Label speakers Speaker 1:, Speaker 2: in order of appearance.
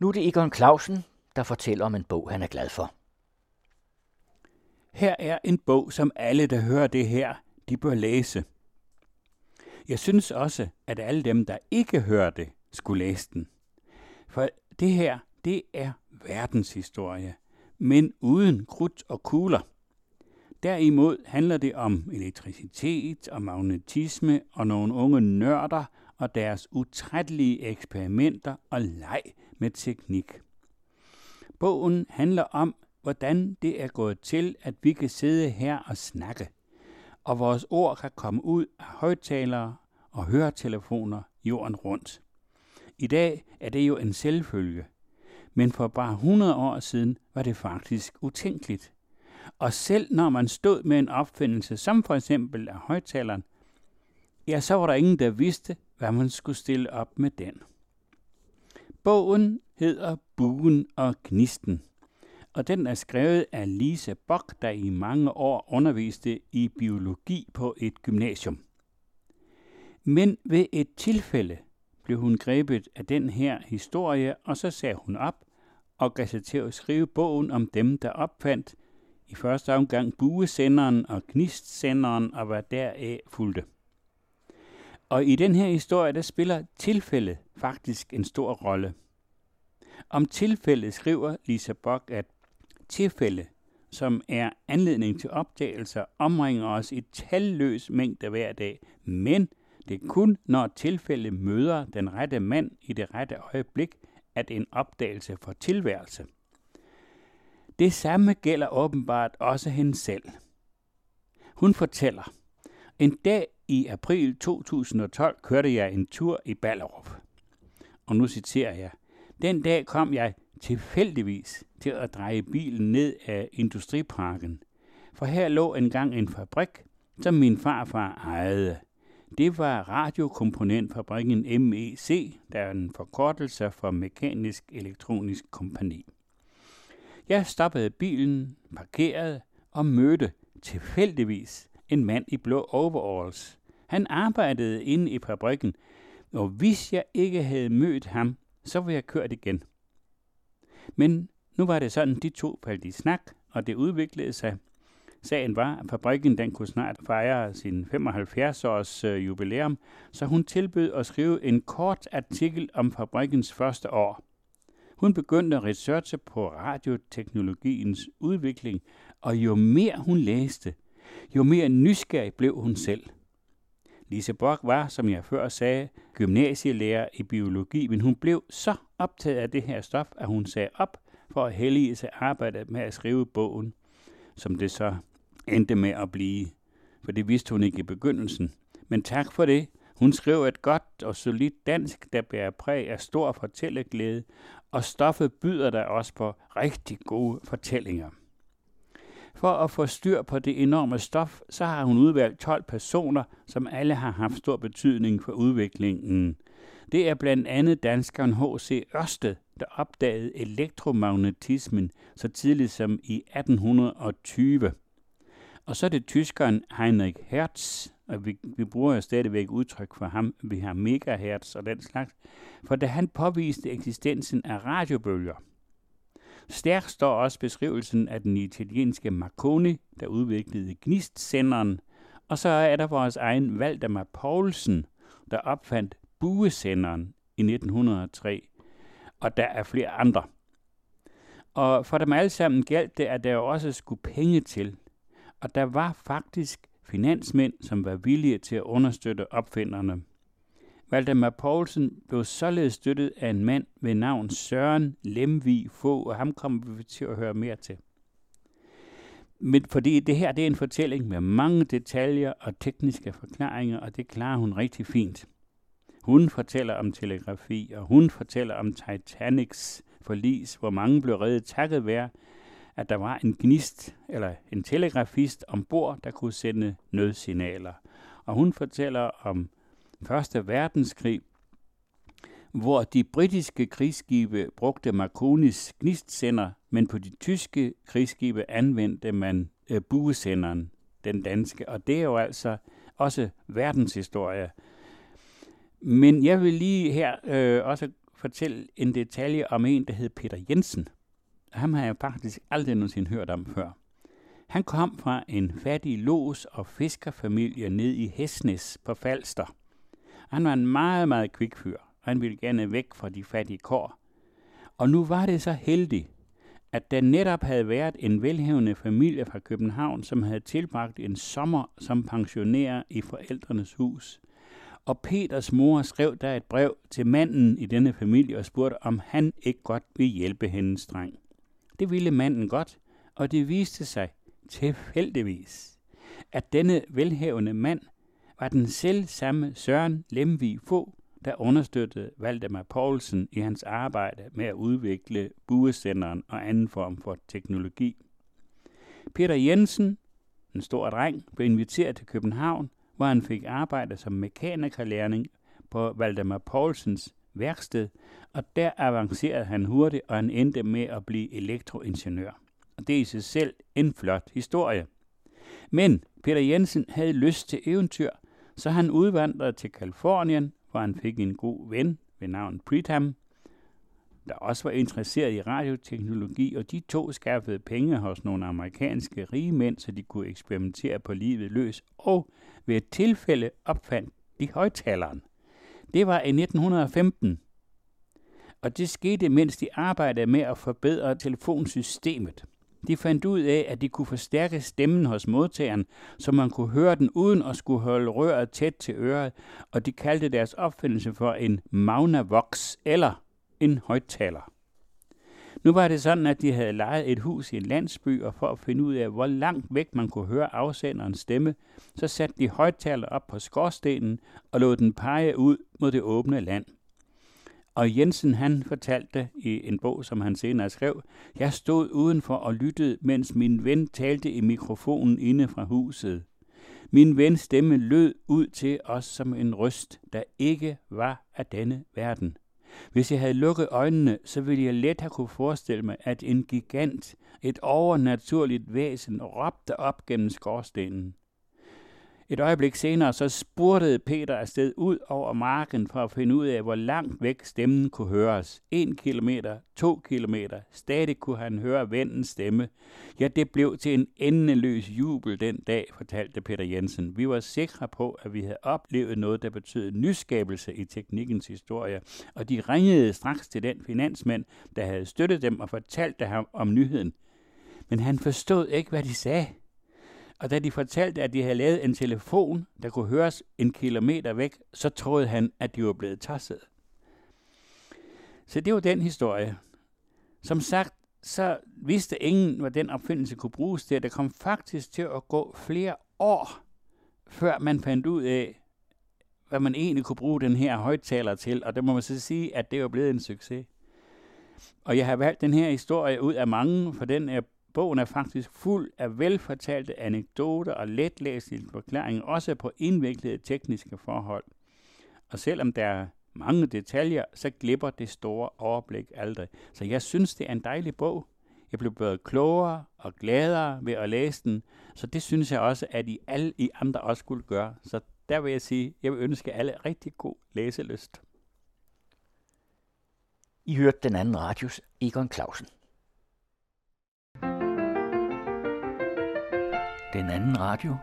Speaker 1: Nu er det Egon Clausen, der fortæller om en bog, han er glad for.
Speaker 2: Her er en bog, som alle, der hører det her, de bør læse. Jeg synes også, at alle dem, der ikke hører det, skulle læse den. For det her, det er verdenshistorie, men uden krudt og kugler. Derimod handler det om elektricitet og magnetisme og nogle unge nørder og deres utrættelige eksperimenter og leg med teknik. Bogen handler om, hvordan det er gået til, at vi kan sidde her og snakke, og vores ord kan komme ud af højtalere og høretelefoner jorden rundt. I dag er det jo en selvfølge, men for bare 100 år siden var det faktisk utænkeligt. Og selv når man stod med en opfindelse, som for eksempel af højtaleren, ja, så var der ingen, der vidste, hvad man skulle stille op med den. Bogen hedder Buen og Gnisten, og den er skrevet af Lise Bock, der i mange år underviste i biologi på et gymnasium. Men ved et tilfælde blev hun grebet af den her historie, og så sagde hun op og gav sig til at skrive bogen om dem, der opfandt i første omgang buesenderen og gnistsenderen og hvad deraf fulgte. Og i den her historie, der spiller tilfældet faktisk en stor rolle. Om tilfældet skriver Lisa Bock, at tilfælde, som er anledning til opdagelser, omringer os i talløs mængde hver dag, men det er kun, når tilfældet møder den rette mand i det rette øjeblik, at en opdagelse får tilværelse. Det samme gælder åbenbart også hende selv. Hun fortæller, en dag i april 2012 kørte jeg en tur i Ballerup. Og nu citerer jeg. Den dag kom jeg tilfældigvis til at dreje bilen ned af Industriparken. For her lå engang en fabrik, som min farfar ejede. Det var radiokomponentfabrikken MEC, der er en forkortelse for Mekanisk Elektronisk Kompani. Jeg stoppede bilen, parkerede og mødte tilfældigvis en mand i blå overalls. Han arbejdede inde i fabrikken, og hvis jeg ikke havde mødt ham, så ville jeg kørt igen. Men nu var det sådan, de to faldt i snak, og det udviklede sig. Sagen var, at fabrikken den kunne snart fejre sin 75-års øh, jubilæum, så hun tilbød at skrive en kort artikel om fabrikkens første år. Hun begyndte at researche på radioteknologiens udvikling, og jo mere hun læste, jo mere nysgerrig blev hun selv. Lise Brock var, som jeg før sagde, gymnasielærer i biologi, men hun blev så optaget af det her stof, at hun sagde op for at hellige sig arbejdet med at skrive bogen, som det så endte med at blive. For det vidste hun ikke i begyndelsen. Men tak for det. Hun skrev et godt og solidt dansk, der bærer præg af stor fortælleglæde, og stoffet byder der også på rigtig gode fortællinger. For at få styr på det enorme stof, så har hun udvalgt 12 personer, som alle har haft stor betydning for udviklingen. Det er blandt andet danskeren H.C. Ørsted, der opdagede elektromagnetismen så tidligt som i 1820. Og så er det tyskeren Heinrich Hertz, og vi, vi bruger jo stadigvæk udtryk for ham, vi har megahertz og den slags, for da han påviste eksistensen af radiobølger. Stærkt står også beskrivelsen af den italienske Marconi, der udviklede gnistsenderen, og så er der vores egen Valdemar Poulsen, der opfandt buesenderen i 1903, og der er flere andre. Og for dem alle sammen galt det, at der også skulle penge til. Og der var faktisk finansmænd, som var villige til at understøtte opfinderne. Valdemar Poulsen blev således støttet af en mand ved navn Søren Lemvig få, og ham kommer vi til at høre mere til. Men fordi det her det er en fortælling med mange detaljer og tekniske forklaringer, og det klarer hun rigtig fint. Hun fortæller om telegrafi, og hun fortæller om Titanics forlis, hvor mange blev reddet takket være, at der var en gnist eller en telegrafist ombord, der kunne sende nødsignaler. Og hun fortæller om Første Verdenskrig, hvor de britiske krigsskibe brugte Marconis gnistsender, men på de tyske krigsskibe anvendte man øh, buesenderen, den danske. Og det er jo altså også verdenshistorie. Men jeg vil lige her øh, også fortælle en detalje om en, der hed Peter Jensen. Ham har jeg faktisk aldrig nogensinde hørt om før. Han kom fra en fattig los- og fiskerfamilie ned i Hesnes på Falster. Han var en meget, meget kvik fyr. Han ville gerne væk fra de fattige kår. Og nu var det så heldigt, at der netop havde været en velhævende familie fra København, som havde tilbragt en sommer som pensionær i forældrenes hus. Og Peters mor skrev der et brev til manden i denne familie og spurgte, om han ikke godt ville hjælpe hendes dreng. Det ville manden godt, og det viste sig tilfældigvis, at denne velhævende mand var den selv samme Søren Lemvig få, der understøttede Valdemar Poulsen i hans arbejde med at udvikle buesenderen og anden form for teknologi. Peter Jensen, en stor dreng, blev inviteret til København, hvor han fik arbejde som mekanikerlærling på Valdemar Poulsens værksted, og der avancerede han hurtigt, og han endte med at blive elektroingeniør. Og det er i sig selv en flot historie. Men Peter Jensen havde lyst til eventyr, så han udvandrede til Kalifornien, hvor han fik en god ven ved navn Pritham, der også var interesseret i radioteknologi, og de to skaffede penge hos nogle amerikanske rige mænd, så de kunne eksperimentere på livet løs, og ved et tilfælde opfandt de højtaleren. Det var i 1915, og det skete, mens de arbejdede med at forbedre telefonsystemet. De fandt ud af, at de kunne forstærke stemmen hos modtageren, så man kunne høre den uden at skulle holde røret tæt til øret, og de kaldte deres opfindelse for en Magnavox eller en højtaler. Nu var det sådan, at de havde lejet et hus i en landsby, og for at finde ud af, hvor langt væk man kunne høre afsenderens stemme, så satte de højtaler op på skorstenen og lod den pege ud mod det åbne land. Og Jensen han fortalte i en bog, som han senere skrev, jeg stod udenfor og lyttede, mens min ven talte i mikrofonen inde fra huset. Min vens stemme lød ud til os som en røst, der ikke var af denne verden. Hvis jeg havde lukket øjnene, så ville jeg let have kunne forestille mig, at en gigant, et overnaturligt væsen, råbte op gennem skorstenen. Et øjeblik senere så spurtede Peter afsted ud over marken for at finde ud af, hvor langt væk stemmen kunne høres. En kilometer, to kilometer. Stadig kunne han høre vendens stemme. Ja, det blev til en endeløs jubel den dag, fortalte Peter Jensen. Vi var sikre på, at vi havde oplevet noget, der betød nyskabelse i teknikkens historie, og de ringede straks til den finansmand, der havde støttet dem og fortalte ham om nyheden. Men han forstod ikke, hvad de sagde. Og da de fortalte, at de havde lavet en telefon, der kunne høres en kilometer væk, så troede han, at de var blevet tosset. Så det var den historie. Som sagt, så vidste ingen, hvad den opfindelse kunne bruges til. Det kom faktisk til at gå flere år, før man fandt ud af, hvad man egentlig kunne bruge den her højtaler til. Og det må man så sige, at det var blevet en succes. Og jeg har valgt den her historie ud af mange, for den er Bogen er faktisk fuld af velfortalte anekdoter og letlæselige forklaringer, også på indviklede tekniske forhold. Og selvom der er mange detaljer, så glipper det store overblik aldrig. Så jeg synes, det er en dejlig bog. Jeg blev både klogere og gladere ved at læse den, så det synes jeg også, at I alle I andre også skulle gøre. Så der vil jeg sige, jeg vil ønske alle rigtig god læselyst.
Speaker 1: I hørte den anden radios Egon Clausen. Den anden radio.